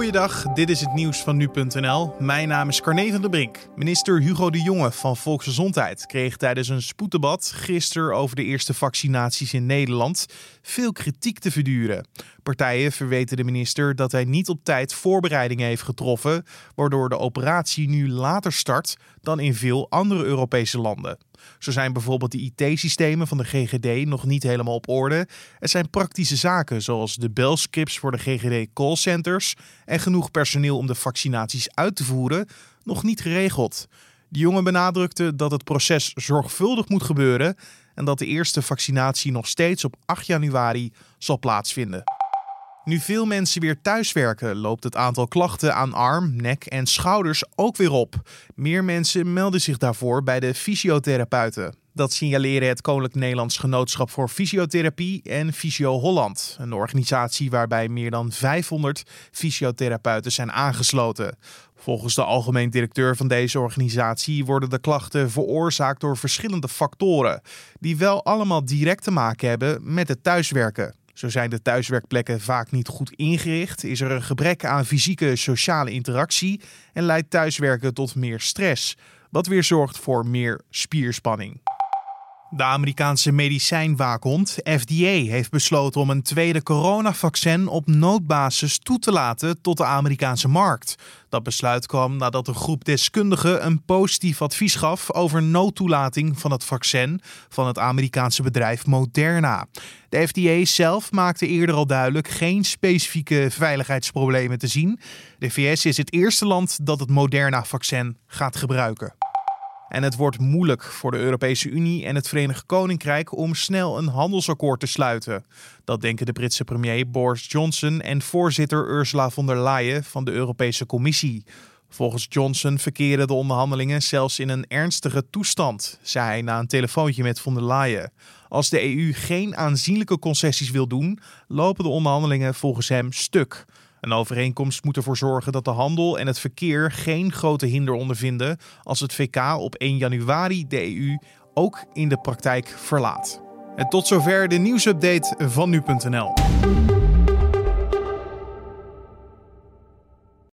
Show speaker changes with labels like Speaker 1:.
Speaker 1: Goeiedag, dit is het nieuws van nu.nl. Mijn naam is Carne van der Brink. Minister Hugo de Jonge van Volksgezondheid kreeg tijdens een spoeddebat gisteren over de eerste vaccinaties in Nederland veel kritiek te verduren. Partijen verweten de minister dat hij niet op tijd voorbereidingen heeft getroffen, waardoor de operatie nu later start dan in veel andere Europese landen. Zo zijn bijvoorbeeld de IT-systemen van de GGD nog niet helemaal op orde. Er zijn praktische zaken zoals de belscripts voor de GGD callcenters en genoeg personeel om de vaccinaties uit te voeren nog niet geregeld. De jongen benadrukte dat het proces zorgvuldig moet gebeuren en dat de eerste vaccinatie nog steeds op 8 januari zal plaatsvinden. Nu veel mensen weer thuiswerken, loopt het aantal klachten aan arm, nek en schouders ook weer op. Meer mensen melden zich daarvoor bij de fysiotherapeuten. Dat signaleren het Koninklijk Nederlands Genootschap voor Fysiotherapie en Fysio Holland, een organisatie waarbij meer dan 500 fysiotherapeuten zijn aangesloten. Volgens de algemeen directeur van deze organisatie worden de klachten veroorzaakt door verschillende factoren, die wel allemaal direct te maken hebben met het thuiswerken. Zo zijn de thuiswerkplekken vaak niet goed ingericht, is er een gebrek aan fysieke sociale interactie en leidt thuiswerken tot meer stress, wat weer zorgt voor meer spierspanning. De Amerikaanse medicijnwaakhond FDA heeft besloten om een tweede coronavaccin op noodbasis toe te laten tot de Amerikaanse markt. Dat besluit kwam nadat een groep deskundigen een positief advies gaf over noodtoelating van het vaccin van het Amerikaanse bedrijf Moderna. De FDA zelf maakte eerder al duidelijk geen specifieke veiligheidsproblemen te zien. De VS is het eerste land dat het Moderna-vaccin gaat gebruiken. En het wordt moeilijk voor de Europese Unie en het Verenigd Koninkrijk om snel een handelsakkoord te sluiten. Dat denken de Britse premier Boris Johnson en voorzitter Ursula von der Leyen van de Europese Commissie. Volgens Johnson verkeren de onderhandelingen zelfs in een ernstige toestand, zei hij na een telefoontje met von der Leyen. Als de EU geen aanzienlijke concessies wil doen, lopen de onderhandelingen volgens hem stuk. Een overeenkomst moet ervoor zorgen dat de handel en het verkeer geen grote hinder ondervinden als het VK op 1 januari de EU ook in de praktijk verlaat. En tot zover de nieuwsupdate van nu.nl.